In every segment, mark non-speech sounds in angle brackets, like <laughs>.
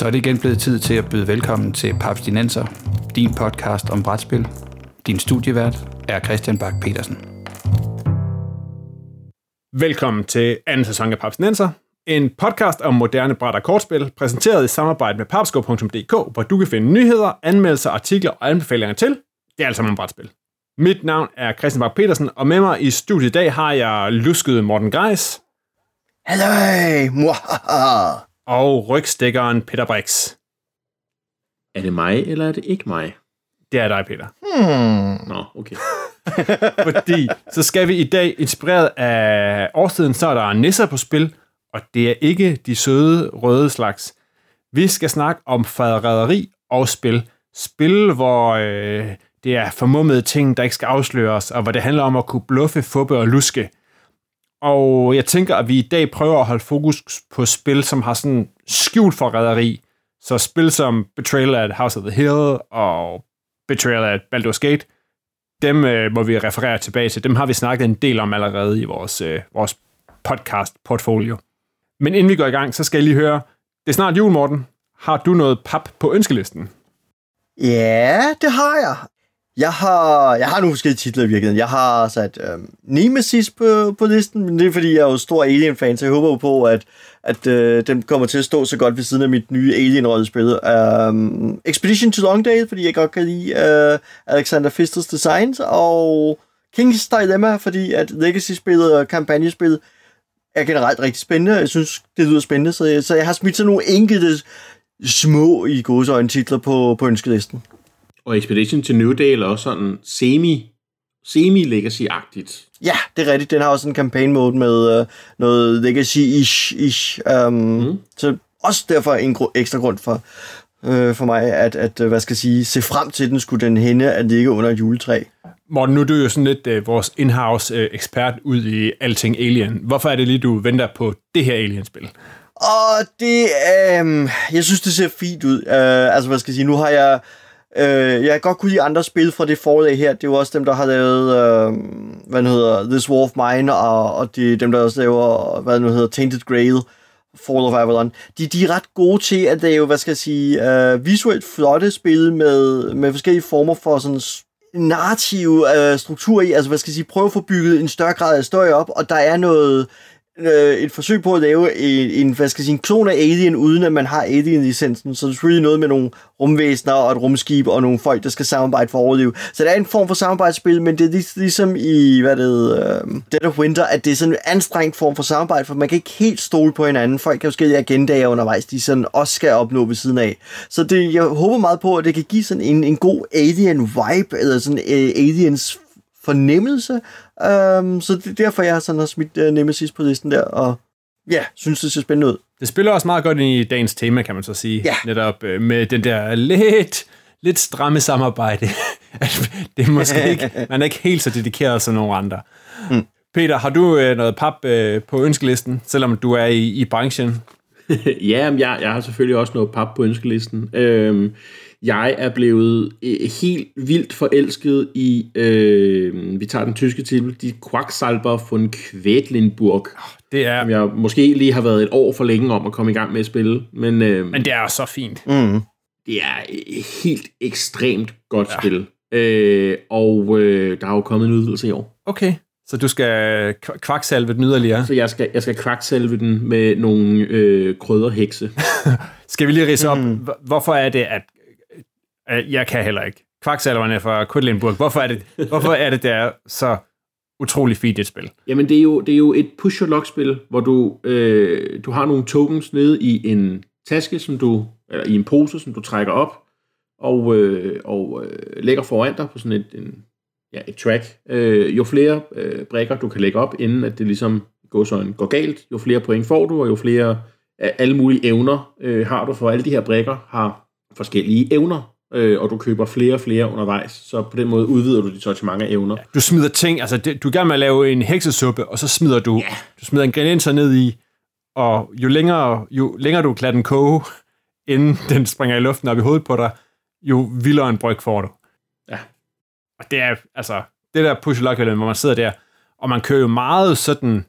Så er det igen blevet tid til at byde velkommen til Paps Dinenser, din podcast om brætspil. Din studievært er Christian Bak petersen Velkommen til anden sæson af Paps Dinenser, en podcast om moderne bræt og kortspil, præsenteret i samarbejde med papsko.dk, hvor du kan finde nyheder, anmeldelser, artikler og anbefalinger til. Det er alt sammen om brætspil. Mit navn er Christian Bak petersen og med mig i studiet i dag har jeg lusket Morten Greis. Hallo! Og rygstikkeren Peter Brix. Er det mig, eller er det ikke mig? Det er dig, Peter. Hmm. Nå, okay. <laughs> Fordi så skal vi i dag, inspireret af årstiden, så er der nisser på spil, og det er ikke de søde røde slags. Vi skal snakke om faderæderi og spil. Spil, hvor øh, det er formummede ting, der ikke skal afsløres, og hvor det handler om at kunne bluffe, fubbe og luske. Og jeg tænker, at vi i dag prøver at holde fokus på spil, som har sådan skjult forræderi. Så spil som Betrayal at House of the Hill og Betrayal at Baldur's Gate, dem øh, må vi referere tilbage til. Dem har vi snakket en del om allerede i vores, øh, vores podcast-portfolio. Men inden vi går i gang, så skal jeg lige høre, det er snart jul, Morten. Har du noget pap på ønskelisten? Ja, det har jeg. Jeg har, jeg har nogle forskellige titler i virkeligheden. Jeg har sat øhm, Nemesis på, på listen, men det er fordi, jeg er jo stor Alien-fan, så jeg håber jo på, at, at øh, den kommer til at stå så godt ved siden af mit nye Alien-rollespil. Um, Expedition to Longdale, fordi jeg godt kan lide uh, Alexander Fisters designs, og King's Dilemma, fordi at Legacy-spillet og kampagnespillet er generelt rigtig spændende. Jeg synes, det lyder spændende, så jeg, så jeg har smidt sådan nogle enkelte små i godsøjne titler på, på ønskelisten. Og Expedition til New Dale er også sådan semi, semi-legacy-agtigt. Ja, det er rigtigt. Den har også en campaign mode med uh, noget legacy-ish. Ish. Um, mm. Så også derfor en gru- ekstra grund for, uh, for mig, at, at uh, hvad skal jeg sige, se frem til den, skulle den hende at ligge under et juletræ. Morten, nu er du jo sådan lidt uh, vores in-house uh, ekspert ud i alting Alien. Hvorfor er det lige, du venter på det her Alien-spil? Og det, um, jeg synes, det ser fint ud. Uh, altså, hvad skal jeg sige, nu har jeg Øh, jeg kan godt kunne lide andre spil fra det forlag her. Det er jo også dem, der har lavet, øh, hvad nu hedder, This War of Mine, og, og de, dem, der også laver, hvad nu hedder, Tainted Grail, Fall of Avalon. De, de er ret gode til at lave, hvad skal jeg sige, øh, visuelt flotte spil med, med forskellige former for sådan narrativ øh, struktur i, altså hvad skal jeg sige, prøve at få bygget en større grad af støj op, og der er noget, øh, et forsøg på at lave en, en, hvad skal jeg sige, en klon af Alien, uden at man har Alien-licensen. Så det er selvfølgelig noget med nogle rumvæsener og et rumskib og nogle folk, der skal samarbejde for at overleve. Så det er en form for samarbejdsspil, men det er lig, ligesom i, hvad det hedder, Dead of Winter, at det er sådan en anstrengt form for samarbejde, for man kan ikke helt stole på hinanden. Folk kan jo forskellige agendaer undervejs, de sådan også skal opnå ved siden af. Så det, jeg håber meget på, at det kan give sådan en, en god Alien-vibe, eller sådan øh, Aliens fornemmelse. Um, så det er derfor, jeg har sådan har smidt uh, Nemesis på listen der, og ja, synes, det ser spændende ud. Det spiller også meget godt ind i dagens tema, kan man så sige. Ja. Netop øh, med den der lidt, lidt stramme samarbejde. <laughs> det er måske ikke, <laughs> man er ikke helt så dedikeret som nogle andre. Mm. Peter, har du øh, noget pap øh, på ønskelisten, selvom du er i, i branchen? <laughs> ja, men jeg, jeg har selvfølgelig også noget pap på ønskelisten. Øhm, jeg er blevet øh, helt vildt forelsket i, øh, vi tager den tyske titel, de Quacksalber von Quedlinburg. Det er, Som jeg måske lige har været et år for længe om at komme i gang med at spille. Men, øh, men det er så fint. Mm. det er et helt ekstremt godt ja. spil. Øh, og øh, der er jo kommet en udvidelse i år. Okay, så du skal kvaksalve den yderligere. Så jeg skal, jeg skal kvaksalve den med nogle øh, krydderhekse. <laughs> Skal vi lige rise op, mm. hvorfor er det, at øh, Øh, jeg kan heller ikke. Kvaksalverne fra Quedlinburg, hvorfor er det, hvorfor er det, der så utrolig fint et spil? Jamen, det er jo, det er jo et push lock spil hvor du, øh, du har nogle tokens nede i en taske, som du, eller i en pose, som du trækker op, og, øh, og øh, lægger foran dig på sådan et, en, ja, et track. Øh, jo flere øh, brækker, du kan lægge op, inden at det ligesom går, sådan, går galt, jo flere point får du, og jo flere af alle mulige evner øh, har du, for alle de her brækker har forskellige evner, øh, og du køber flere og flere undervejs, så på den måde udvider du dit sortiment af evner. Ja. Du smider ting, altså det, du er gerne med at lave en heksesuppe, og så smider du, Ja. du smider ingredienser ned i, og jo længere, jo længere du klader den koge, inden den springer i luften op i hovedet på dig, jo vildere en bryg får du. Ja. Og det er, altså, det der push luck hvor man sidder der, og man kører jo meget sådan,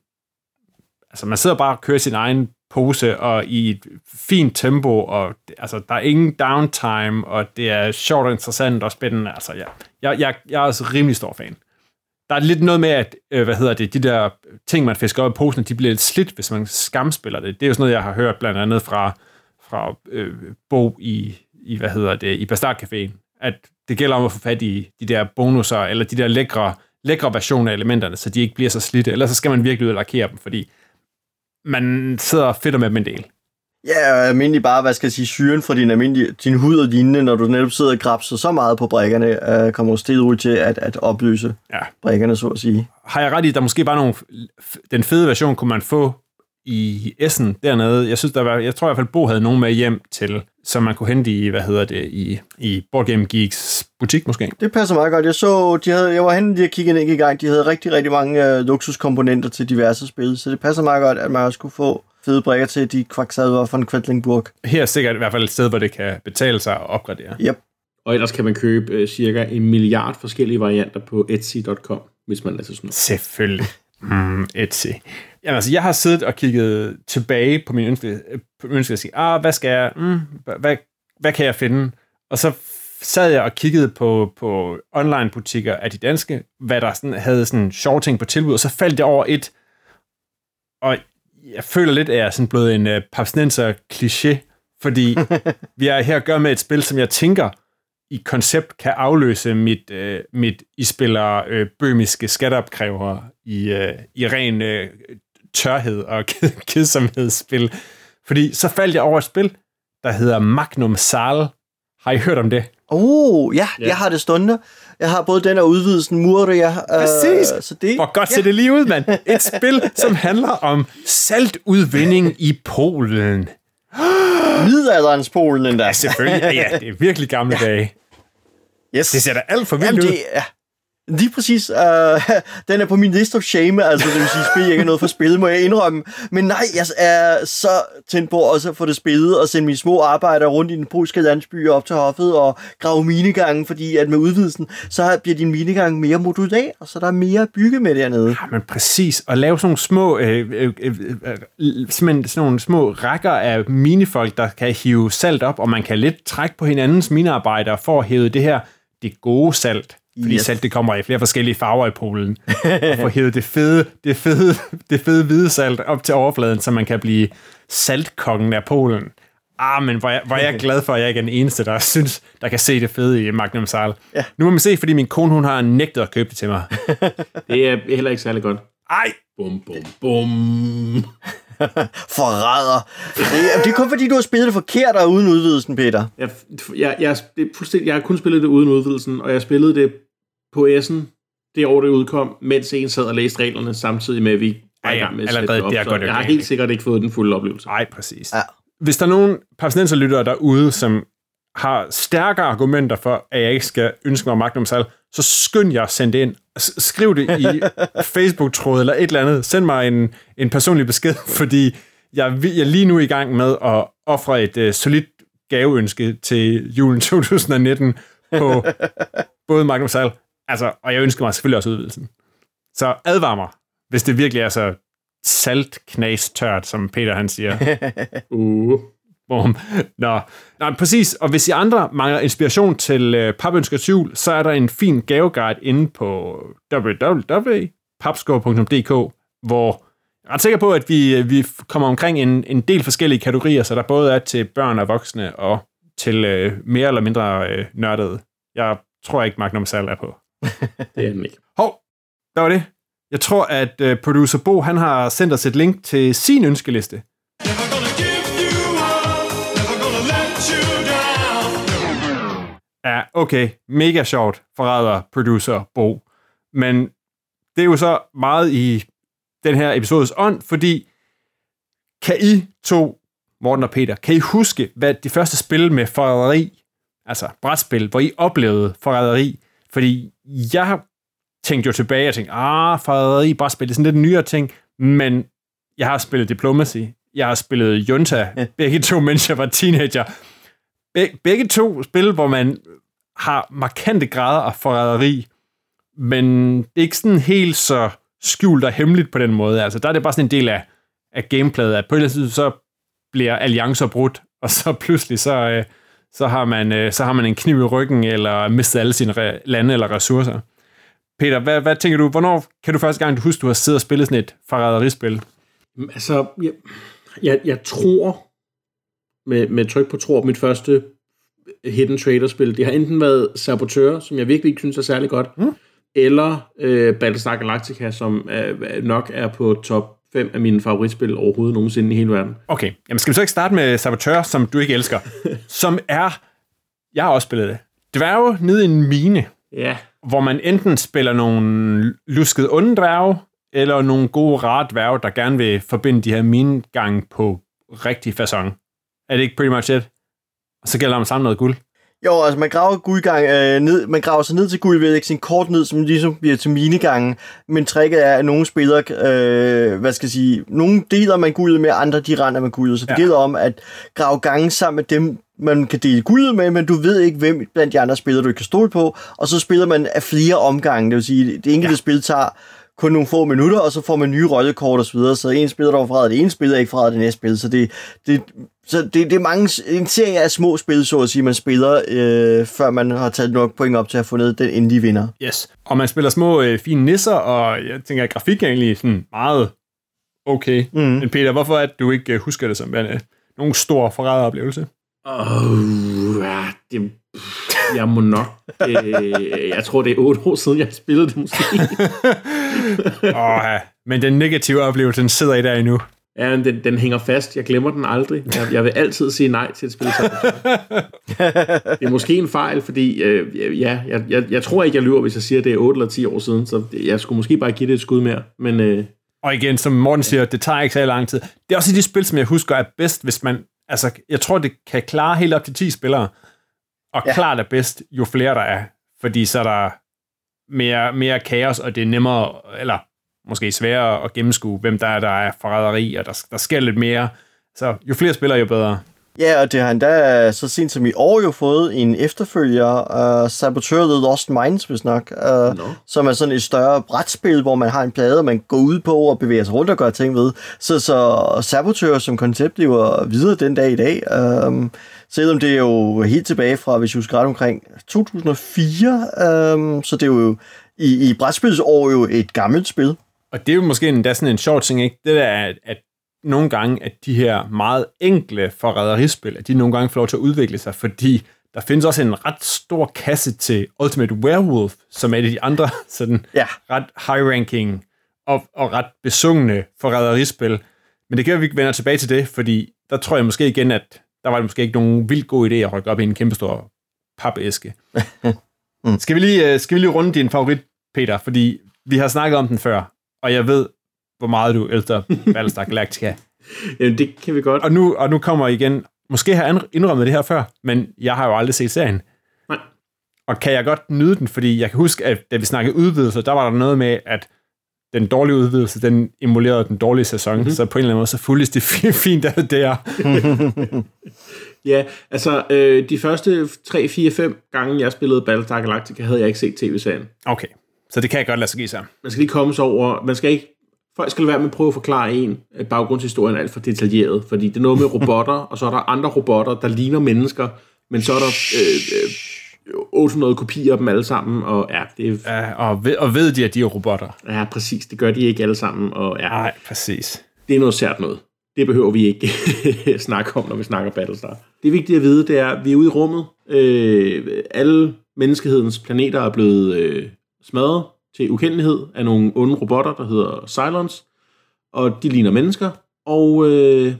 altså man sidder bare og kører sin egen pose, og i et fint tempo, og altså, der er ingen downtime, og det er sjovt og interessant og spændende. Altså, ja. jeg, jeg, jeg er også rimelig stor fan. Der er lidt noget med, at øh, hvad hedder det, de der ting, man fisker op i posen, de bliver lidt slidt, hvis man skamspiller det. Det er jo sådan noget, jeg har hørt blandt andet fra, fra øh, Bo i, i, hvad hedder det, i Bastard Caféen, at det gælder om at få fat i de der bonusser, eller de der lækre, lækre versioner af elementerne, så de ikke bliver så slidte. Ellers så skal man virkelig ud og lakere dem, fordi man sidder og fedter med dem en del. Ja, og almindelig bare, hvad skal jeg sige, syren fra din, almindelige, din hud og lignende, når du netop sidder og grabser så meget på brækkerne, øh, kommer stedet ud til at, at opløse Ja. brækkerne, så at sige. Har jeg ret i, at der måske bare nogle... Den fede version kunne man få i Essen dernede. Jeg synes, der var, jeg tror i hvert fald, Bo havde nogen med hjem til, som man kunne hente i, hvad hedder det, i, i Board Game Geeks butik måske. Det passer meget godt. Jeg så, de havde, jeg var henne lige og kiggede ind i gang. De havde rigtig, rigtig mange øh, luksuskomponenter til diverse spil, så det passer meget godt, at man også kunne få fede brækker til de kvaksader fra en Quedlingburg. Her er sikkert i hvert fald et sted, hvor det kan betale sig at opgradere. Yep. Og ellers kan man købe øh, cirka en milliard forskellige varianter på Etsy.com, hvis man lader sådan noget. Selvfølgelig. Mm, Etsy. Jamen, altså, jeg har siddet og kigget tilbage på min ønske, på min ønske og sige, ah, hvad skal jeg, mm, hvad, hvad kan jeg finde? Og så sad jeg og kiggede på, på online-butikker af de danske, hvad der sådan, havde sådan sjove ting på tilbud, og så faldt jeg over et, og jeg føler lidt, at jeg er sådan blevet en uh, papsnenser kliché, fordi <laughs> vi er her at gøre med et spil, som jeg tænker i koncept kan afløse mit, øh, mit I spiller øh, bømiske skatteopkræver i, øh, i ren øh, tørhed og ked- <laughs> kedsomhedsspil. Fordi så faldt jeg over et spil, der hedder Magnum Sal. Har I hørt om det? Oh, ja, Ja. jeg har det stående. Jeg har både den og udvidelsen Muria. Øh, Præcis. så det, Hvor godt ser det lige ud, mand. Et spil, som <laughs> handler om saltudvinding i Polen. middelalderens Polen endda. Ja, selvfølgelig. Ja, det er virkelig gamle dage. Yes. Det ser da alt for vildt Jamen, ud. det er... Lige præcis. Øh, <laughs> den er på min list of shame, altså det vil sige, spil ikke er noget for spillet, må jeg indrømme. Men nej, jeg er så tændt på også at få det spillet og sende mine små arbejder rundt i den polske landsby op til hoffet og grave minegange, fordi at med udvidelsen, så bliver din minegang mere modular, og så der er mere at bygge med dernede. Ja, men præcis. At lave sådan nogle små, øh, øh, øh, øh, sådan nogle små rækker af minifolk, der kan hive salt op, og man kan lidt trække på hinandens minearbejdere for at hæve det her, det gode salt. Fordi Yes. salt, det kommer i flere forskellige farver i Polen. Og få hævet det fede, det fede, det fede hvide salt op til overfladen, så man kan blive saltkongen af Polen. Ah, men hvor er, hvor er jeg glad for, at jeg ikke er den eneste, der synes, der kan se det fede i Magnum Sal. Ja. Nu må man se, fordi min kone, hun har nægtet at købe det til mig. <laughs> Det er heller ikke særlig godt. Ej, Bum, bum, bum. <laughs> Forræder. Det er, det er kun fordi, du har spillet det forkert og uden udvidelsen, Peter. Jeg, jeg, jeg, det er fuldstændig, jeg har kun spillet det uden udvidelsen, og jeg spillede det på S'en det år, det udkom, mens en sad og læste reglerne, samtidig med, at vi var i gang med at allerede sætte det op. det er godt jeg har helt ikke. sikkert ikke fået den fulde oplevelse. Nej, præcis. Ja. Hvis der er nogen palæstinenserlyttere derude, som har stærkere argumenter for, at jeg ikke skal ønske mig Magnum Sal, så skynd jer at sende det ind. Skriv det i <laughs> Facebook-tråd eller et eller andet. Send mig en, en personlig besked, <laughs> fordi jeg, jeg er lige nu i gang med at ofre et uh, solidt gaveønske til julen <laughs> 2019 på både Magnum Sal, altså, og jeg ønsker mig selvfølgelig også udvidelsen. Så advar mig, hvis det virkelig er så saltknas tørt, som Peter han siger. Uh. Bum. Nå. Nå, præcis. Og hvis I andre mangler inspiration til øh, Papønsker til jul, så er der en fin gaveguide inde på www.papskov.dk, hvor jeg er ret sikker på, at vi, øh, vi kommer omkring en, en del forskellige kategorier, så der både er til børn og voksne, og til øh, mere eller mindre øh, nørdede. Jeg tror ikke, Magnum Sal er på. <laughs> Det er den ikke. Hov, der var det. Jeg tror, at øh, producer Bo, han har sendt os et link til sin ønskeliste. Never Ja, okay. Mega sjovt, forræder producer Bo. Men det er jo så meget i den her episodes ånd, fordi kan I to, Morten og Peter, kan I huske, hvad de første spil med forræderi, altså brætspil, hvor I oplevede forræderi? Fordi jeg tænkte jo tilbage og tænkte, ah, forræderi, brætspil, det er sådan lidt en nyere ting, men jeg har spillet Diplomacy, jeg har spillet Junta, begge to, mens jeg var teenager. Be- begge to spil, hvor man har markante grader af forræderi, men det er ikke sådan helt så skjult og hemmeligt på den måde. Altså, der er det bare sådan en del af, af gameplayet, at på et eller andet så bliver alliancer brudt, og så <laughs> pludselig så, øh, så, har man, øh, så har man en kniv i ryggen, eller mistet alle sine re- lande eller ressourcer. Peter, hvad, hvad tænker du, hvornår kan du første gang, du husker, du har siddet og spillet sådan et forræderispil? Altså, jeg, jeg, jeg tror, med, med tryk på tror, mit første Hidden Trader-spil, det har enten været Saboteur, som jeg virkelig ikke synes er særlig godt, mm. eller øh, Battlestar Galactica, som øh, nok er på top 5 af mine favoritspil overhovedet nogensinde i hele verden. Okay, jamen skal vi så ikke starte med Saboteur, som du ikke elsker, <laughs> som er, jeg har også spillet det, dværge nede i en mine, Ja, hvor man enten spiller nogle luskede onde dværge, eller nogle gode rare dværge, der gerne vil forbinde de her minegang på rigtig façon. Er det ikke pretty much it? Og så gælder at samle noget guld. Jo, altså man graver guldgang øh, ned, man graver sig ned til guld ved at lægge sin kort ned, som ligesom bliver til minegangen. Men tricket er, at nogle spillere, øh, hvad skal jeg sige, nogle deler man guldet med, andre de render med guldet. Så det ja. gælder om at grave gange sammen med dem, man kan dele guldet med, men du ved ikke, hvem blandt de andre spillere, du ikke kan stole på. Og så spiller man af flere omgange, det vil sige, det enkelte ja. spil tager kun nogle få minutter, og så får man nye rollekort og så videre. Så en spiller, der var fra det ene spil, er ikke fra det næste spil. Så det, det, så det, det er mange, en serie af små spil, så at sige, man spiller, øh, før man har taget nok point op til at få ned den endelige vinder. Yes. Og man spiller små øh, fine nisser, og jeg tænker, at grafik er egentlig sådan meget okay. Mm. Men Peter, hvorfor er det, du ikke øh, husker det som en, nogen stor forræderoplevelse? Oh, ja, det, jeg må nok... Øh, jeg tror, det er otte år siden, jeg spillede det måske. <laughs> Åh, ja. Men den negative oplevelse, den sidder i der endnu. Ja, den, den hænger fast. Jeg glemmer den aldrig. Jeg, jeg vil altid sige nej til et spil. det er måske en fejl, fordi øh, ja, jeg, jeg, jeg tror ikke, jeg lyver, hvis jeg siger, at det er 8 eller 10 år siden. Så jeg skulle måske bare give det et skud mere. Men øh, Og igen, som Morten siger, det tager ikke så lang tid. Det er også de spil, som jeg husker er bedst, hvis man... Altså, jeg tror, det kan klare helt op til 10 spillere. Og ja. Klart er bedst, jo flere der er. Fordi så er der mere, mere kaos, og det er nemmere, eller måske sværere at gennemskue, hvem der er, der er forræderi, og der, der sker lidt mere. Så jo flere spillere, jo bedre. Ja, og det har endda så sent som i år jo fået en efterfølger, uh, Saboteur The Lost Minds, hvis nok, uh, Nå. som er sådan et større brætspil, hvor man har en plade, man går ud på og bevæger sig rundt og gør ting ved. Så, så Saboteur som koncept lever videre den dag i dag, um, selvom det er jo helt tilbage fra, hvis jeg husker ret omkring 2004, um, så det er jo i, i brætspilsår jo et gammelt spil. Og det er jo måske endda sådan en sjov ting, ikke? Det der er, at, at nogle gange, at de her meget enkle forræderispil, at de nogle gange får lov til at udvikle sig, fordi der findes også en ret stor kasse til Ultimate Werewolf, som er et af de andre <laughs> sådan Ja. ret high-ranking og, og ret besungne forræderispil. Men det kan vi vender tilbage til det, fordi der tror jeg måske igen, at der var det måske ikke nogen vildt god idé at rykke op i en kæmpe stor papæske. <laughs> mm. skal, vi lige, øh, skal vi lige runde din favorit, Peter? Fordi vi har snakket om den før, og jeg ved, hvor meget du elsker <laughs> Battlestar Galactica. jamen, det kan vi godt. Og nu, og nu kommer jeg igen, måske har jeg indrømmet det her før, men jeg har jo aldrig set serien. Nej. Og kan jeg godt nyde den, fordi jeg kan huske, at da vi snakkede udvidelse, der var der noget med, at den dårlige udvidelse, den emulerede den dårlige sæson, mm-hmm. så på en eller anden måde, så fulgtes det <laughs> fint af det der. <laughs> Ja, altså øh, de første 3, 4, 5 gange, jeg spillede Battlestar Galactica, havde jeg ikke set tv-serien. Okay, så det kan jeg godt lade sig give sig. Man skal lige komme sig over, man skal ikke, folk skal være med at prøve at forklare en, baggrundshistorien er alt for detaljeret, fordi det er noget med <laughs> robotter, og så er der andre robotter, der ligner mennesker, men så er der øh, øh, 800 kopier af dem alle sammen, og ja, det er, Ja, og, ved, og ved de, at de er robotter? ja, præcis, det gør de ikke alle sammen, og ja, Nej, præcis. det er noget sært noget. Det behøver vi ikke <laughs> snakke om, når vi snakker Battlestar. Det er vigtigt at vide, det er, at vi er ude i rummet. Øh, alle menneskehedens planeter er blevet øh, smadret til ukendelighed af nogle onde robotter, der hedder Cylons. Og de ligner mennesker. Og øh,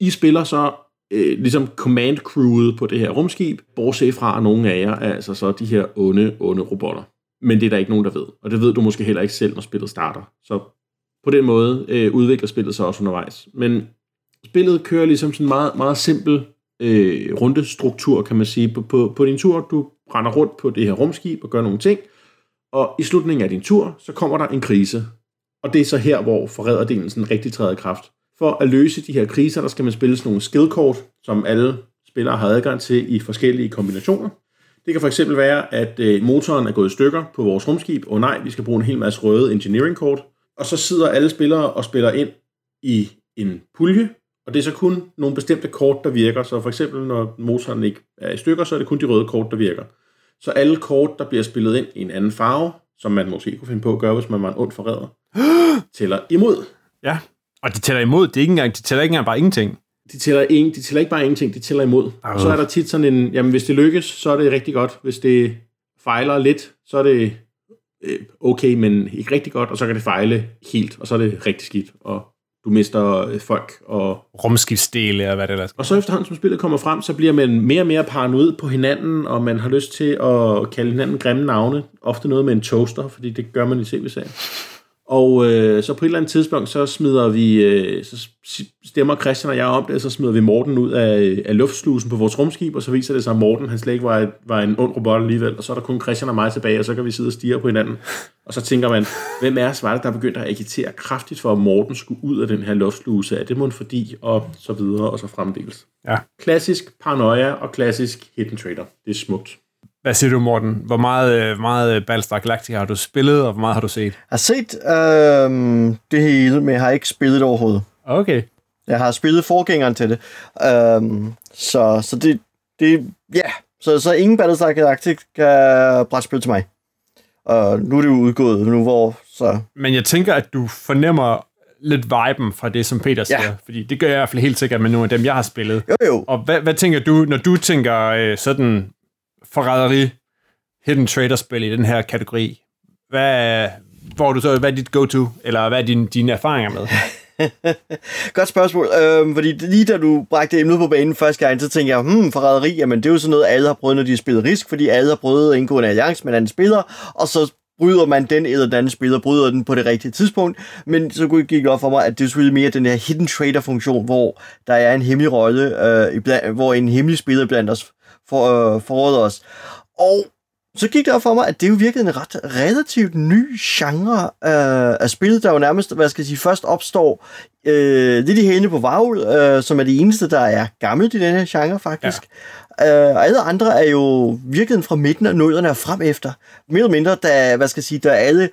I spiller så øh, ligesom command crewet på det her rumskib, bortset fra, at nogle af jer er altså så de her onde, onde robotter. Men det er der ikke nogen, der ved. Og det ved du måske heller ikke selv, når spillet starter. Så på den måde øh, udvikler spillet sig også undervejs. Men spillet kører ligesom sådan en meget, meget simpel øh, rundestruktur, kan man sige. På, på, på din tur, du render rundt på det her rumskib og gør nogle ting, og i slutningen af din tur, så kommer der en krise. Og det er så her, hvor forræderdelen sådan rigtig træder i kraft. For at løse de her kriser, der skal man spille sådan nogle skillkort, som alle spillere har adgang til i forskellige kombinationer. Det kan for eksempel være, at øh, motoren er gået i stykker på vores rumskib, og nej, vi skal bruge en hel masse røde engineering kort. Og så sidder alle spillere og spiller ind i en pulje, Og det er så kun nogle bestemte kort, der virker. Så for eksempel, når motoren ikke er i stykker, så er det kun de røde kort, der virker. Så alle kort, der bliver spillet ind i en anden farve, som man måske kunne finde på at gøre, hvis man var en ond forræder, <gasps> tæller imod. Ja. Og de tæller imod. Det er ikke engang, de tæller ikke engang bare ingenting. De tæller, en, de tæller ikke bare ingenting, de tæller imod. Og så er der tit sådan en, jamen hvis det lykkes, så er det rigtig godt. Hvis det fejler lidt, så er det øh, okay, men ikke rigtig godt, og så kan det fejle helt, og så er det rigtig skidt, og du mister øh, folk. Og, Rumskibsdele og hvad det ellers og så efterhånden, som spillet kommer frem, så bliver man mere og mere paranoid på hinanden, og man har lyst til at kalde hinanden grimme navne. Ofte noget med en toaster, fordi det gør man i tv-serien. Og øh, så på et eller andet tidspunkt, så smider vi, øh, så stemmer Christian og jeg om det, og så smider vi Morten ud af, af luftslusen på vores rumskib, og så viser det sig, at Morten han slet ikke var, var en ond robot alligevel, og så er der kun Christian og mig tilbage, og så kan vi sidde og stige på hinanden. Og så tænker man, hvem er os var det, der begyndte at agitere kraftigt for, at Morten skulle ud af den her luftsluse? Er det måske fordi, og så videre, og så fremdeles. Ja. Klassisk paranoia og klassisk hidden trader. Det er smukt. Hvad siger du, Morten? Hvor meget, øh, meget øh, Battlestar Galactica har du spillet, og hvor meget har du set? Jeg har set øhm, det hele, men jeg har ikke spillet det overhovedet. Okay. Jeg har spillet forgængeren til det. Øhm, så, så det, det, ja. Så, så ingen Battlestar Galactica brætspil til mig. Og nu er det jo udgået nu, hvor så... Men jeg tænker, at du fornemmer lidt viben fra det, som Peter siger. Ja. Fordi det gør jeg i hvert fald helt sikkert med nogle af dem, jeg har spillet. Jo, jo. Og hvad, hvad tænker du, når du tænker øh, sådan forræderi, hidden trader-spil i den her kategori? Hvad, hvor du så, hvad er dit go-to, eller hvad er din, dine erfaringer med? <laughs> Godt spørgsmål. Øhm, fordi lige da du bragte emnet på banen første gang, så tænkte jeg, hmm, forræderi, jamen det er jo sådan noget, alle har prøvet, når de har spillet risk, fordi alle har prøvet at indgå en alliance med en anden spiller, og så bryder man den eller den anden spiller, bryder den på det rigtige tidspunkt, men så gik det op for mig, at det er selvfølgelig mere den her hidden trader-funktion, hvor der er en hemmelig rolle, øh, iblandt, hvor en hemmelig spiller blandt os for, øh, forråder os. Og så gik det op for mig, at det er jo virkelig en ret relativt ny genre øh, af spil, der jo nærmest, hvad skal jeg sige, først opstår øh, lidt i hælene på Vavl, øh, som er det eneste, der er gammelt i den her genre faktisk. Øh, og alle andre er jo virkelig fra midten af nullerne og frem efter. Mere eller mindre, da, hvad skal jeg sige, der alle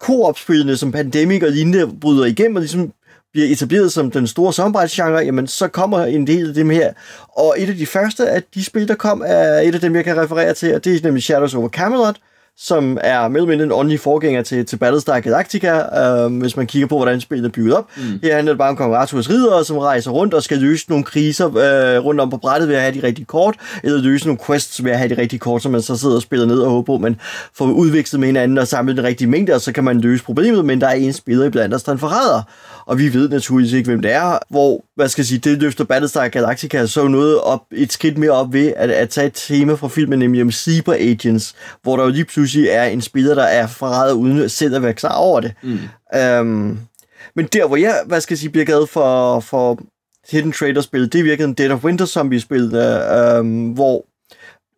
koopspillene som Pandemic og lignende bryder igennem og ligesom bliver etableret som den store samarbejdsgenre, jamen så kommer en del af dem her. Og et af de første af de spil, der kom, er et af dem, jeg kan referere til, og det er nemlig Shadows over Camelot, som er mellem en åndelig forgænger til, til Battlestar Galactica, øh, hvis man kigger på, hvordan spillet er bygget op. Mm. Her handler det bare om kong Arthurs ridere, som rejser rundt og skal løse nogle kriser øh, rundt om på brættet ved at have de rigtige kort, eller løse nogle quests ved at have de rigtige kort, som man så sidder og spiller ned og håber på, man får udvekslet med hinanden og samlet den rigtige mængde, og så kan man løse problemet, men der er en spiller iblandt os, der er en forræder. Og vi ved naturligvis ikke, hvem det er, hvor, hvad skal jeg sige, det løfter Battlestar Galactica så noget op, et skridt mere op ved at, at tage et tema fra filmen, nemlig Cyber Agents, hvor der jo lige pludselig er en spiller, der er forræder uden selv at være klar over det. Mm. Um, men der, hvor jeg, hvad skal jeg sige, bliver glad for, for Hidden Trader-spil, det er virkelig Dead of Winter Zombie-spil, uh, um, hvor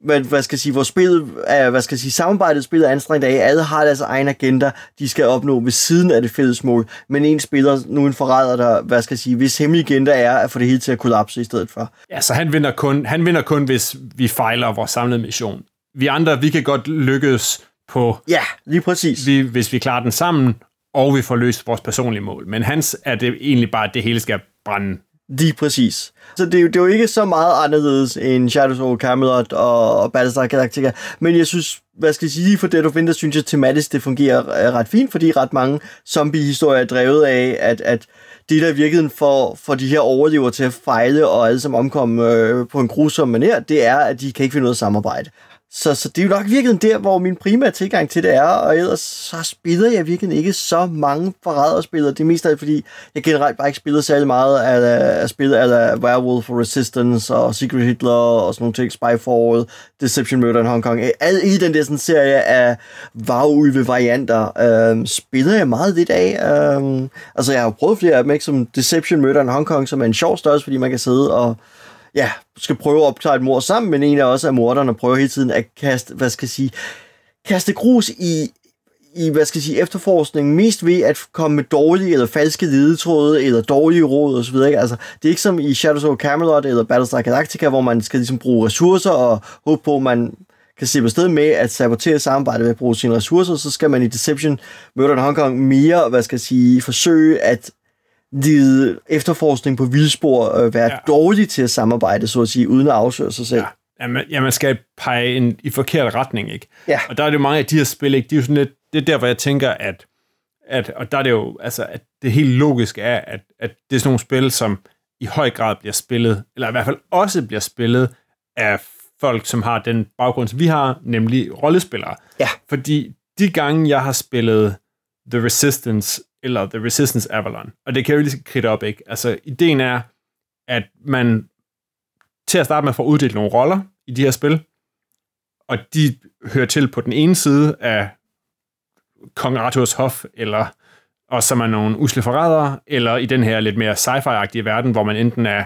hvad, hvad skal jeg sige, hvor spillet er, hvad skal jeg sige, samarbejdet spillet er anstrengt af, alle har deres egen agenda, de skal opnå ved siden af det fælles mål, men en spiller nu en forræder, der, hvad skal jeg sige, hvis hemmelige agenda er at få det hele til at kollapse i stedet for. Ja, så han vinder, kun, han vinder kun, hvis vi fejler vores samlede mission. Vi andre, vi kan godt lykkes på, Ja, lige præcis. vi, hvis vi klarer den sammen, og vi får løst vores personlige mål. Men hans er det egentlig bare, at det hele skal brænde. Lige præcis. Så det er, jo, det er jo ikke så meget anderledes end Shadows over Camelot og, og Battlestar Galactica, men jeg synes, hvad skal jeg sige, for det du finder, synes jeg tematisk, det fungerer ret fint, fordi ret mange zombie-historier er drevet af, at, at det, der i virkeligheden får, de her overlever til at fejle og alle som omkom øh, på en grusom manér, det er, at de kan ikke finde noget samarbejde. Så, så det er jo nok virkelig der, hvor min primære tilgang til det er, og ellers så spiller jeg virkelig ikke så mange forræderspillere. Det er mest af fordi jeg generelt bare ikke spiller særlig meget af, af spillet af Werewolf Resistance og Secret Hitler og sådan nogle ting, Spyfall, Deception Murder in Hong Kong. Al i den der sådan, serie af varulve varianter øhm, spiller jeg meget lidt af. Øhm, altså jeg har jo prøvet flere af dem, ikke? som Deception Murder in Hong Kong, som er en sjov størrelse, fordi man kan sidde og ja, skal prøve at opklare et mord sammen, men en af os er morderen morderne prøver hele tiden at kaste, hvad skal jeg sige, kaste grus i, i, hvad skal jeg sige, efterforskningen, mest ved at komme med dårlige eller falske ledetråde, eller dårlige råd osv. Ikke? Altså, det er ikke som i Shadows of Camelot eller Battlestar Galactica, hvor man skal ligesom bruge ressourcer og håbe på, at man kan slippe afsted med at sabotere samarbejdet ved at bruge sine ressourcer, så skal man i Deception Murder in Hong Kong mere, hvad skal jeg sige, forsøge at lide efterforskning på vildspor øh, være Ja. dårlig til at samarbejde, så at sige, uden at afsløre sig selv. Ja. Ja, man, ja, man skal pege en, i forkert retning, ikke? Ja. Og der er det jo mange af de her spil, ikke? De er jo sådan lidt, det er der, hvor jeg tænker, at, at og der er det jo, altså, at det helt logiske er, at, at det er sådan nogle spil, som i høj grad bliver spillet, eller i hvert fald også bliver spillet af folk, som har den baggrund, som vi har, nemlig rollespillere. Ja. Fordi de gange, jeg har spillet The Resistance, eller The Resistance Avalon, og det kan jo lige kridte op, ikke? Altså, ideen er, at man til at starte med får uddelt nogle roller i de her spil, og de hører til på den ene side af Kong Arthurs hof, eller og som er nogle usle forrædere, eller i den her lidt mere sci-fi-agtige verden, hvor man enten er,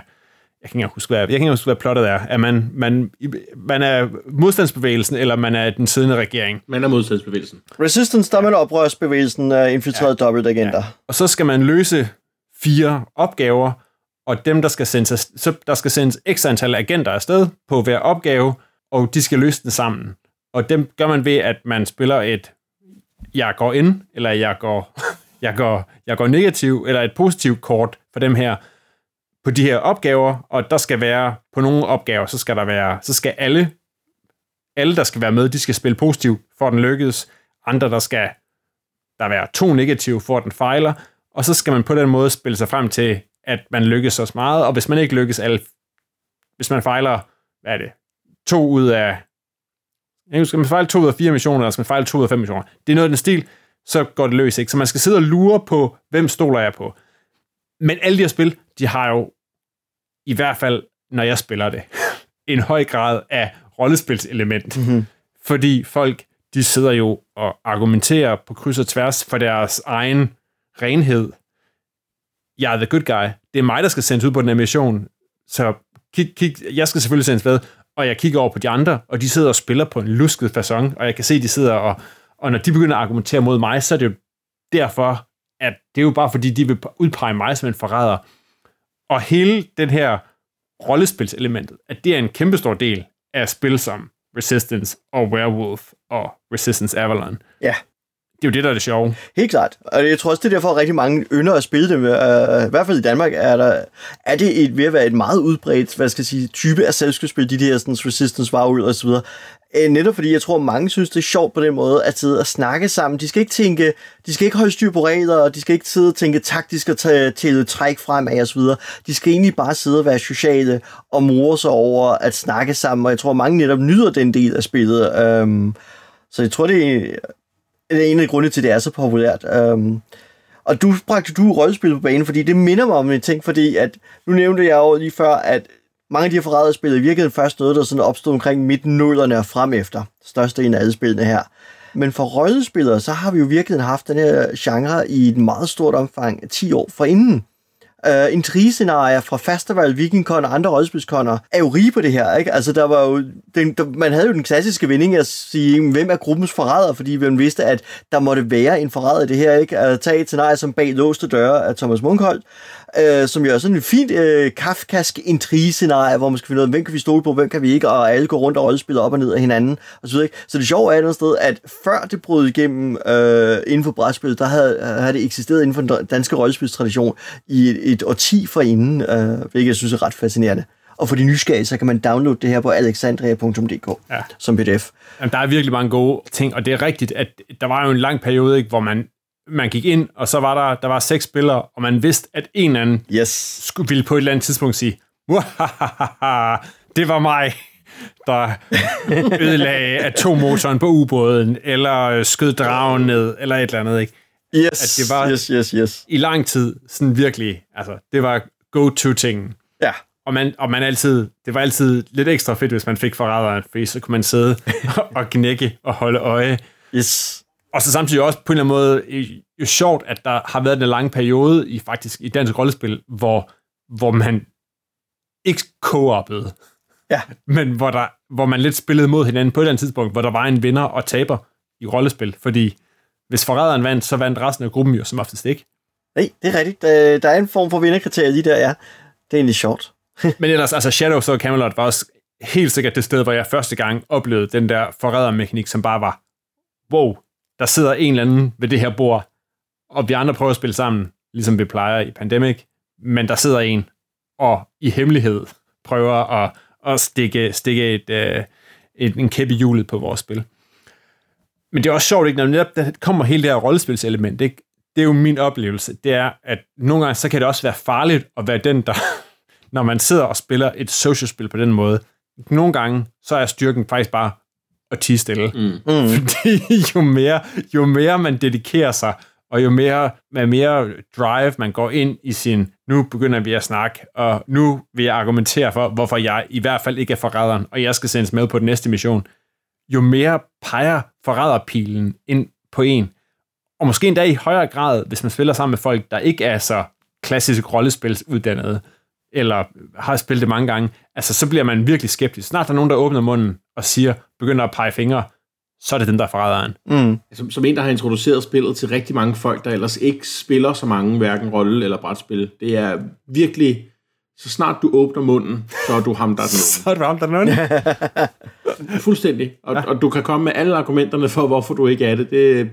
jeg kan ikke huske, hvad, jeg kan ikke huske, hvad plottet er, at man, man, man er modstandsbevægelsen, eller man er den siddende regering. Man er modstandsbevægelsen. Resistance, der er man oprørsbevægelsen af infiltrerede ja. dobbeltagenter. Ja. Og så skal man løse fire opgaver, og dem, der skal sendes, så der skal sendes x antal agenter afsted på hver opgave, og de skal løse den sammen. Og dem gør man ved, at man spiller et jeg går ind, eller jeg går, <laughs> jeg går, jeg går negativ, eller et positivt kort for dem her, på de her opgaver, og der skal være, på nogle opgaver, så skal der være, så skal alle, alle der skal være med, de skal spille positivt, for at den lykkes. Andre, der skal der være to negative, for at den fejler, og så skal man på den måde spille sig frem til, at man lykkes så meget, og hvis man ikke lykkes alle, hvis man fejler, hvad er det, to ud af, jeg husker, man fejler to ud af fire missioner, eller skal man fejle to ud af fem missioner. Det er noget af den stil, så går det løs, ikke? Så man skal sidde og lure på, hvem stoler jeg på. Men alle de her spil, de har jo, i hvert fald, når jeg spiller det, <laughs> en høj grad af rollespilselement. Mm-hmm. Fordi folk, de sidder jo og argumenterer på kryds og tværs for deres egen renhed. Jeg er the good guy. Det er mig, der skal sendes ud på den her mission. Så kig, kig, jeg skal selvfølgelig sendes med, og jeg kigger over på de andre, og de sidder og spiller på en lusket façon, og jeg kan se, de sidder og, og når de begynder at argumentere mod mig, så er det jo derfor, at det er jo bare fordi, de vil udpege mig som en forræder. Og hele den her rollespilselementet, at det er en kæmpestor del af spil som Resistance og Werewolf og Resistance Avalon. Ja. Det er jo det, der er det sjove. Helt klart. Og jeg tror også, det er derfor, at rigtig mange ynder at spille det. Uh, øh, I hvert fald i Danmark er, der, er det et, ved at være et meget udbredt hvad skal jeg sige, type af selskabsspil, de der sådan, Resistance, Warrior og så videre. Uh, netop fordi jeg tror, mange synes, det er sjovt på den måde at sidde og snakke sammen. De skal ikke tænke, de skal ikke holde styr på regler, og de skal ikke sidde og tænke taktisk og tage til træk fremad og så videre. De skal egentlig bare sidde og være sociale og more sig over at snakke sammen, og jeg tror, mange netop nyder den del af spillet. Um, så jeg tror, det det er Øh, en af grundene til, at det er så populært. Øhm, og du bragte du rollespil på banen, fordi det minder mig om en ting, fordi at, nu nævnte jeg jo lige før, at mange af de her forræderspil er virkelig først noget, der sådan opstod omkring midten nullerne og frem efter. Største en af alle spillene her. Men for rollespillere, så har vi jo virkelig haft den her genre i et meget stort omfang 10 år forinden. Øh, intrigescenarier fra Festival, Vikingkon og andre rollespilskoner er jo rige på det her, ikke? Altså, der var jo, den, der, man havde jo den klassiske vending at sige, hvem er gruppens forræder, fordi man vidste, at der måtte være en forræder i det her, ikke? At tage et scenarie som bag låste døre af Thomas Munkholdt, uh, som jo er sådan en fint uh, kafkask intrigescenarie, hvor man skal finde ud af, hvem kan vi stole på, hvem kan vi ikke, og alle går rundt og rollespiller op og ned af hinanden, og så videre, ikke? Så det sjove er et andet sted, at før det brød igennem uh, inden for brætspillet, der havde, havde det eksisteret inden for den danske rollespilstradition i et, et årti forinden, uh, hvilket jeg synes er ret fascinerende. Og for de nysgerrige, så kan man downloade det her på alexandria.dk Ja. som pdf. Jamen, der er virkelig mange gode ting, og det er rigtigt, at der var jo en lang periode, ikke, hvor man, man gik ind, og så var der, der var seks spillere, og man vidste, at en eller anden Yes. skulle, ville på et eller andet tidspunkt sige, "Muahahaha, det var mig, der ødelagde atommotoren på ubåden, eller øh, skød dragen ned, eller et eller andet, ikke? Yes, At det var- yes, yes, yes. I lang tid, sådan virkelig, altså, det var go-to-tingen. Ja. Og man, og man altid, det var altid lidt ekstra fedt, hvis man fik forræderen, fordi så kunne man sidde <laughs> og knække og holde øje. Yes. Og så samtidig også på en eller anden måde øh, jo sjovt, at der har været en lang periode i faktisk i dansk rollespil, hvor, hvor man ikke co-opede, Ja. men hvor, der, hvor man lidt spillede mod hinanden på et eller andet tidspunkt, hvor der var en vinder og taber i rollespil, fordi hvis forræderen vandt, så vandt resten af gruppen jo som oftest ikke. Nej, det er rigtigt. Der, der er en form for vinderkriterie lige der, ja. Det er egentlig sjovt. <laughs> Men ellers, altså Shadows of Camelot var også helt sikkert det sted, hvor jeg første gang oplevede den der forrædermekanik, som bare var, wow, der sidder en eller anden ved det her bord, og vi andre prøver at spille sammen, ligesom vi plejer i Pandemic, men der sidder en og i hemmelighed prøver at, at stikke, stikke et, øh, et, en kæppe hjulet på vores spil. Men det er også sjovt, ikke? når netop der kommer hele det her rollespilselement, ikke? det er jo min oplevelse, det er, at nogle gange så kan det også være farligt at være den, der, <laughs> når man sidder og spiller et social-spil på den måde, nogle gange, så er styrken faktisk bare at tige stille. Mm. Mm. Fordi jo mere, jo mere man dedikerer sig, og jo mere, med mere drive man går ind i sin, nu begynder vi at snakke, og nu vil jeg argumentere for, hvorfor jeg i hvert fald ikke er forræderen, og jeg skal sendes med på den næste mission, jo mere peger forræderpilen ind på en. Og måske endda i højere grad, hvis man spiller sammen med folk, der ikke er så klassisk rollespilsuddannede, eller har spillet det mange gange, altså så bliver man virkelig skeptisk. Snart der er nogen, der åbner munden og siger, begynder at pege fingre, så er det dem, der er forræderen. Mm. Som, som en, der har introduceret spillet til rigtig mange folk, der ellers ikke spiller så mange, hverken rolle eller brætspil. Det er virkelig, så snart du åbner munden, så er du ham, der er den <laughs> Så er det ham, der er. <laughs> Fuldstændig. Og, og du kan komme med alle argumenterne for, hvorfor du ikke er det. det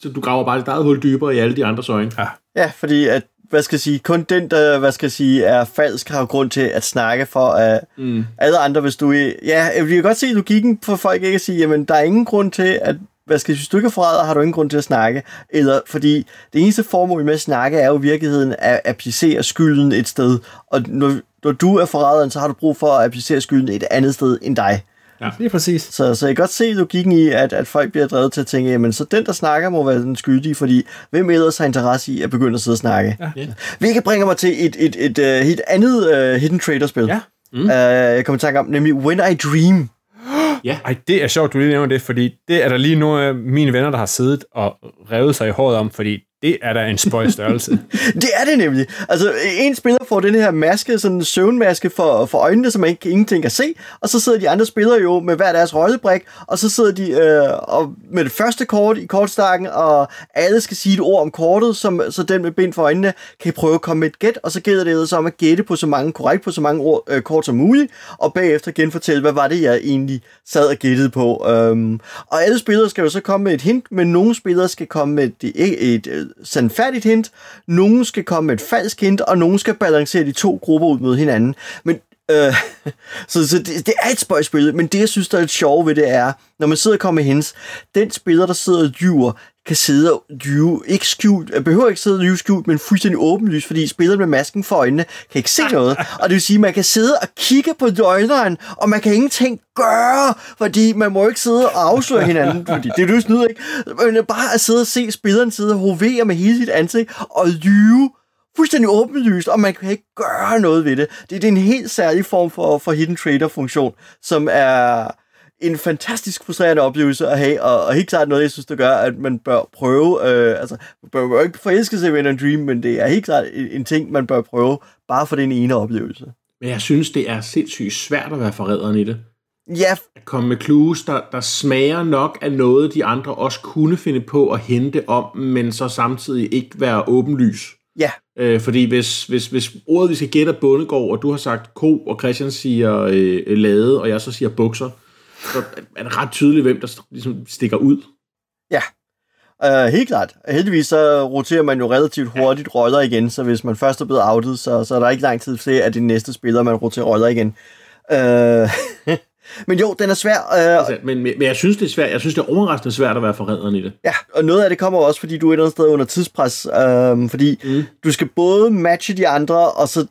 så du graver bare dit eget hul dybere i alle de andres øjne. Ja. Ja, fordi at, hvad skal jeg sige, kun den, der, hvad skal jeg sige, er falsk, har grund til at snakke for at mm. alle andre, hvis du ja, vi kan godt se logikken for folk ikke at sige, jamen, der er ingen grund til at, hvad skal jeg sige, hvis du ikke er forræder, har du ingen grund til at snakke, eller, fordi det eneste formål med at snakke er jo i virkeligheden at applicere skylden et sted, og når, når du er forræderen, så har du brug for at applicere skylden et andet sted end dig. Ja, lige præcis. Så, så jeg kan godt se logikken i, at, at folk bliver drevet til at tænke, jamen så den, der snakker, må være den skyldige, fordi hvem ellers har interesse i at begynde at sidde og snakke? Ja. Hvilket bringer mig til et, et, et, et, et andet uh, Hidden Trader-spil. Ja. Mm. Uh, jeg kommer i tanke om, nemlig When I Dream. <gasps> Ej, det er sjovt, du lige nævner det, fordi det er der lige nogle af mine venner, der har siddet og revet sig i håret om, fordi det er da en spøj størrelse. <laughs> Det er det nemlig. Altså, en spiller får den her maske, sådan en søvnmaske for, for øjnene, så man ikke, ingenting kan se, og så sidder de andre spillere jo med hver deres rollebrik, og så sidder de øh, og med det første kort i kortstakken, og alle skal sige et ord om kortet, som, så den med bind for øjnene kan prøve at komme med et gæt, og så gælder det så om at gætte på så mange, korrekt på så mange ord, øh, kort som muligt, og bagefter genfortælle, hvad var det, jeg egentlig sad og gættede på. Øhm, og alle spillere skal jo så komme med et hint, men nogle spillere skal komme med et, et, et sandfærdigt hint, nogen skal komme med et falsk hint, og nogen skal balancere de to grupper ud mod hinanden. Men Øh, <laughs> så så det, det er et spøjspil, men det, jeg synes, der er lidt sjovt ved det, er, når man sidder og kommer med hints, den spiller, der sidder og lyver, kan sidde og lyve, ikke skjult, behøver ikke sidde og lyve skjult, men fuldstændig åbenlyst, fordi spilleren med masken for øjnene kan ikke se noget. <laughs> Og det vil sige, at man kan sidde og kigge på nøgleren, og man kan ingenting gøre, fordi man må ikke sidde og afsløre hinanden, <laughs> fordi det er jo snyder, ikke? Men bare at sidde og se spilleren sidde og hovere med hele sit ansigt og lyve, fuldstændig åbenlyst, og man kan ikke gøre noget ved det. Det, det er en helt særlig form for, for hidden trader-funktion, som er en fantastisk frustrerende oplevelse at have, og, og helt klart noget, jeg synes, der gør, at man bør prøve, øh, altså, man bør jo ikke forelske sig When I Dream, men det er helt klart en, en ting, man bør prøve, bare for den ene oplevelse. Men jeg synes, det er sindssygt svært at være forræderen i det. Ja, At komme med clues, der, der smager nok af noget, de andre også kunne finde på at hente om, men så samtidig ikke være åbenlys. ja, Øh, fordi hvis, hvis, hvis ordet, vi skal gætte er bondegård, og du har sagt ko, og Christian siger øh, lade, og jeg så siger bukser, så er det ret tydeligt, hvem der ligesom stikker ud. ja. Uh, helt klart. Heldigvis så roterer man jo relativt hurtigt roller igen, så hvis man først er blevet outet, så, så er der ikke lang tid til, at det næste spiller, man roterer roller igen. Uh, <laughs> men jo, den er svær. Uh, Altså, men, men jeg synes, det er svært. Jeg synes, det er overraskende svært at være forræderen i det. Ja, og noget af det kommer også, fordi du er et eller andet sted under tidspres, øhm, fordi mm. du skal både matche de andre, og så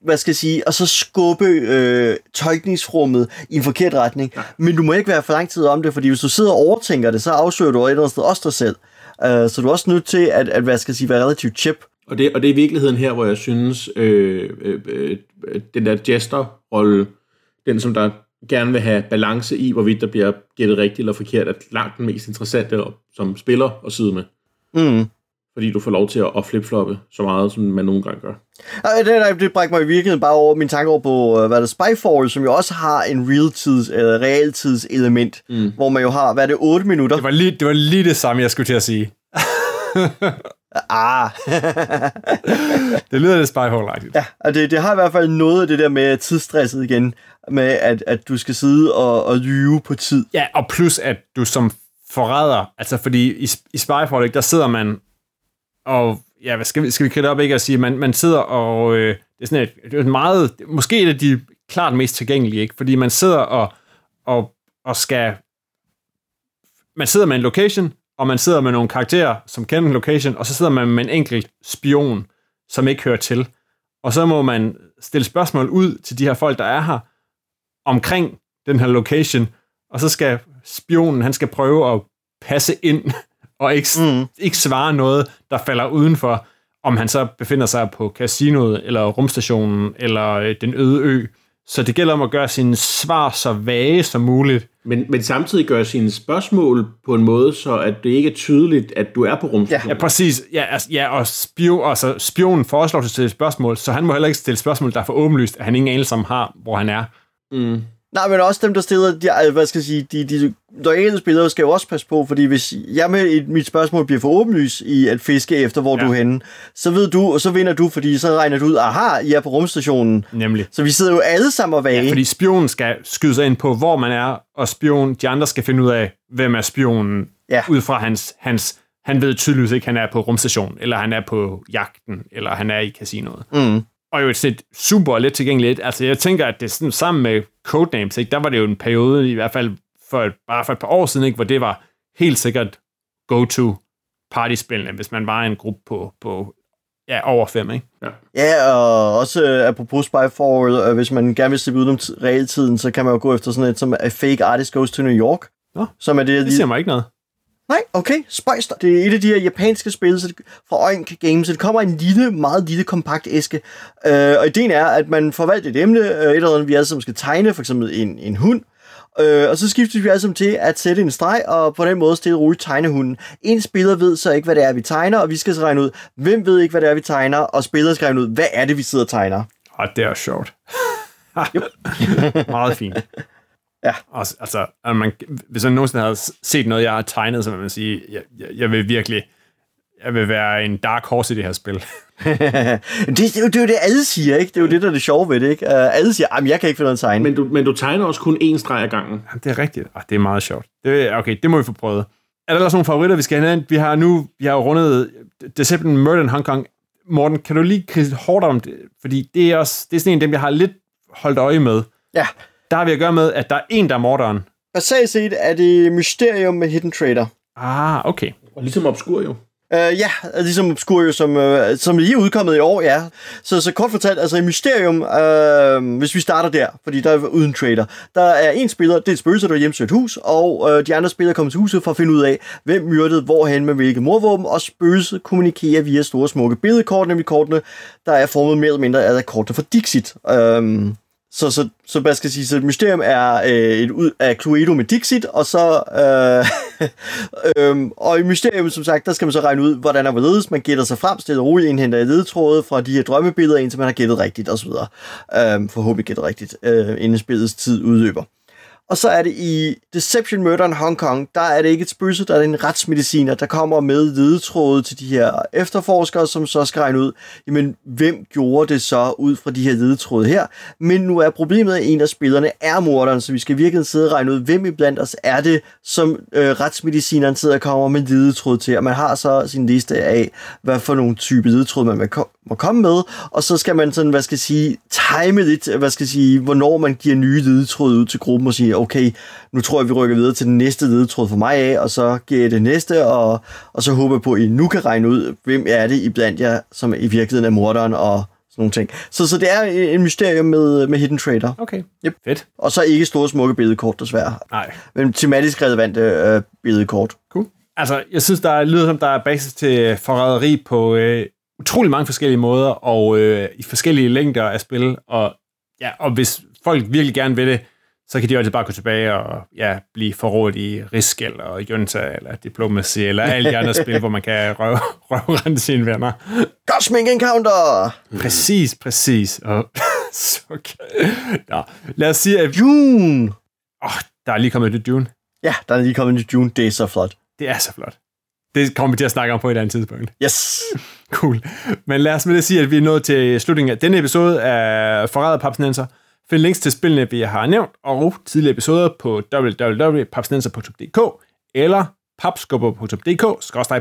hvad skal jeg sige, og så skubbe øh, tolkningsrummet i en forkert retning. Ja. Men du må ikke være for lang tid om det, fordi hvis du sidder og overtænker det, så afslører du et eller andet sted også dig selv. Uh, så du er også nødt til at, at hvad skal jeg sige, være relativt chip. Og det, og det er i virkeligheden her, hvor jeg synes, øh, øh, øh, den der jester-rolle, den som der gerne vil have balance i, hvorvidt der bliver gættet rigtigt eller forkert, er langt den mest interessante som spiller at sidde med. Mm. Fordi du får lov til at, at flipfloppe så meget, som man nogle gange gør. Det, det, det brækker mig i virkeligheden bare over min tanke over på, øh, hvad er det, Spyfall, som jo også har en realtids, eller realtids element, mm. hvor man jo har, hvad er det, 8 minutter? Det var lige det, var lige det samme, jeg skulle til at sige. <laughs> Ah, <laughs> Det lyder lidt spyhole ja, og det, det har i hvert fald noget af det der med tidsstresset igen, med at, at du skal sidde og, og lyve på tid. Ja, og plus at du som forræder, altså fordi i, i Spyfall, der sidder man og ja, hvad skal vi, skal vi kridte op, ikke? At sige, man, man sidder og, øh, det er sådan et, det er meget, måske et af de klart mest tilgængelige, ikke? Fordi man sidder og, og, og skal, man sidder med en location, og man sidder med nogle karakterer, som kender en location, og så sidder man med en enkelt spion, som ikke hører til. Og så må man stille spørgsmål ud til de her folk, der er her, omkring den her location, og så skal spionen, han skal prøve at passe ind, og ikke, mm. ikke svare noget, der falder udenfor, om han så befinder sig på casinoet, eller rumstationen, eller øh, den øde ø. Så det gælder om at gøre sine svar så vage som muligt. Men, men samtidig gør sine spørgsmål på en måde, så at det ikke er tydeligt, at du er på rumstationen. Ja, præcis. Ja, altså, ja og spion, altså, spionen foreslår sig til et spørgsmål, så han må heller ikke stille spørgsmål, der er for åbenlyst, at han ingen anelse om har, hvor han er. Mm. Nej, men også dem, der stiller, de, hvad skal jeg sige, de, de loyale spillere skal jo også passe på, fordi hvis jeg med et, mit spørgsmål bliver for åbenlys i at fiske efter, hvor Ja. du er henne, så ved du, og så vinder du, fordi så regner du ud, aha, I er på rumstationen. Nemlig. Så vi sidder jo alle sammen og vage. Ja, fordi spionen skal skyde sig ind på, hvor man er, og spion, de andre skal finde ud af, hvem er spionen, Ja. ud fra hans, hans, han ved tydeligvis ikke, han er på rumstationen, eller han er på jagten, eller han er i casinoet. Mm. Og jo et sæt super let tilgængeligt. Altså, jeg tænker, at det er sådan sammen med Codenames, ikke? der var det jo en periode, i hvert fald for et, bare for et par år siden, ikke? hvor det var helt sikkert go-to partyspillene, hvis man var en gruppe på, på ja, over fem, ikke? Ja, og også uh, apropos Spy Forward, uh, hvis man gerne vil slippe ud om t- realtiden, så kan man jo gå efter sådan et som A Fake Artist Goes to New York. Nå, som er det, Det lige... siger mig ikke noget. Nej, okay, spøjs dig. Det er et af de her japanske spil så det, fra Oink Games, så det kommer i en lille, meget lille, kompakt æske. Øh, og ideen er, at man får valgt et emne, øh, et eller andet, vi alle sammen skal tegne, for eksempel en, en hund. Øh, og så skifter vi sammen til at sætte en streg, og på den måde stille roligt tegne hunden. En spiller ved så ikke, hvad det er, vi tegner, og vi skal så regne ud, hvem ved ikke, hvad det er, vi tegner, og spillere skal regne ud, hvad er det, vi sidder og tegner. Og det er sjovt. <laughs> Meget fint. Ja. Altså, altså at man, hvis man nogensinde har set noget, jeg har tegnet, så vil man sige, jeg, jeg, jeg vil virkelig, jeg vil være en dark horse i det her spil. <laughs> <laughs> det, det, er jo, det er jo det, alle siger, ikke? Det er jo det, der er det sjove ved det, ikke? Uh, alle siger, at jeg kan ikke finde noget at tegne. Men, du, men du tegner også kun én streg ad gangen. Jamen, det er rigtigt. Ah, det er meget sjovt. Det, okay, det må vi få prøvet. Er der ellers nogle favoritter, vi skal have ind? Vi har nu vi har jo rundet Deception Murder in Hong Kong. Morten, kan du lige kridte hårdt om det? Fordi det er, også, det er sådan en af dem, jeg har lidt holdt øje med. Ja. Der har vi at gøre med, at der er en, der er morderen. Basalt set er det Mysterium med Hidden Trader. Ah, okay. Og ligesom Obscur jo. Uh, ja, ligesom Obscurio, som, uh, som lige er udkommet i år, ja. Så, så kort fortalt, altså i Mysterium, uh, hvis vi starter der, fordi der er uden trader, der er en spiller, det er et spøgelse, der er hjemsøgt hus, og uh, de andre spillere kommer til huset for at finde ud af, hvem myrdede hvorhen med hvilke morvåben, og spøgelset kommunikerer via store smukke billedkort, nemlig kortene, der er formet mere eller mindre af kortene fra Dixit. Um, så, så, så hvad skal jeg sige, så Mysterium er øh, et ud af Cluedo med Dixit, og så øh, <laughs> øhm, og i Mysterium, som sagt, der skal man så regne ud, hvordan er hvorledes, man gætter sig frem, stille og roligt, indhenter ledetråde fra de her drømmebilleder, indtil man har gættet rigtigt, osv. Øh, forhåbentlig gættet rigtigt, øh, inden spillets tid udløber. Og så er det i Deception Murder in Hong Kong, der er det ikke et spøgelse, der er en retsmediciner, der kommer med ledetråde til de her efterforskere, som så skal regne ud, jamen, hvem gjorde det så ud fra de her ledetråde her. Men nu er problemet, at en af spillerne er morderen, så vi skal virkelig sidde og regne ud, hvem i blandt os er det, som øh, retsmedicineren sidder og kommer med ledetråde til. Og man har så sin liste af, hvad for nogle type ledetråde man vil må komme med, og så skal man sådan, hvad skal jeg sige, time lidt, hvad skal jeg sige, hvornår man giver nye ledetråd ud til gruppen og siger, okay, nu tror jeg, vi rykker videre til den næste ledetråd for mig af, og så giver jeg det næste, og, og så håber jeg på, at I nu kan regne ud, hvem er det i blandt jer, som i virkeligheden er morderen, og sådan nogle ting. Så, så det er en mysterium med, med Hidden Trader. Okay. Yep. Fedt. Og så ikke store smukke billedkort, desværre. Nej. Men tematisk relevante øh, billedkort. Cool. Altså, jeg synes, der lyder som, der er basis til forræderi på øh, utrolig mange forskellige måder, og øh, i forskellige længder af spil. Og, ja, og hvis folk virkelig gerne vil det, så kan de altid bare gå tilbage og ja, blive forrådt i Risk, eller Junta, eller Diplomacy, eller alle de andre spil, hvor man kan røve, <laughs> røve sine venner. Cosmic Encounter! Præcis, præcis. Og, <laughs> så okay. Nå, lad os sige, at June! åh, der er lige kommet et Dune. Ja, der er lige kommet en ny June. Det er så flot. Det er så flot. Det kommer vi til at snakke om på et andet tidspunkt. Yes! <laughs> Cool. Men lad os med det sige, at vi er nået til slutningen af denne episode af Forræder Papsnenser. Find links til spillene, vi har nævnt, og tidligere episoder på www.papsnenser.dk eller papskubber.dk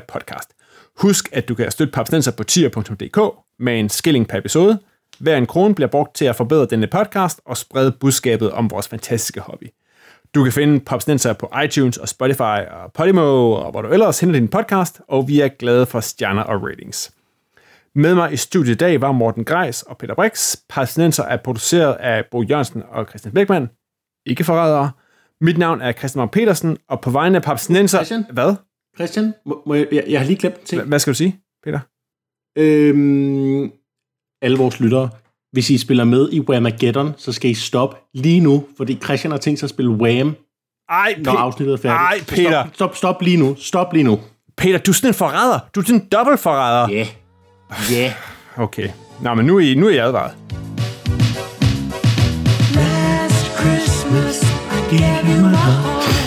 podcast. Husk, at du kan støtte Papsnenser på tier.dk med en skilling per episode. Hver en krone bliver brugt til at forbedre denne podcast og sprede budskabet om vores fantastiske hobby. Du kan finde Popsnenser på iTunes og Spotify og Podimo, og hvor du ellers henter din podcast, og vi er glade for stjerner og ratings. Med mig i studiet i dag var Morten Greis og Peter Brix. Popsnenser er produceret af Bo Jørgensen og Christian Bækman. Ikke forrædere. Mit navn er Christian Mark Petersen, og på vegne af Popsnenser... Christian? Hvad? Christian, må, må jeg, jeg, jeg har lige glemt en ting. Hvad skal du sige, Peter? Øhm, alle vores lyttere, hvis I spiller med i Whamageddon, så skal I stoppe lige nu, fordi Christian har tænkt sig at spille Wham, Ej, når afsnittet er færdigt. Ej, Peter. Stop, stop, stop lige nu. Stop lige nu. Peter, du er sådan en forræder. Du er sådan en dobbelt forræder. Ja. Yeah. Ja. Yeah. Okay. Nå, men nu er I, nu er I advaret. Last Christmas, I gave you my heart.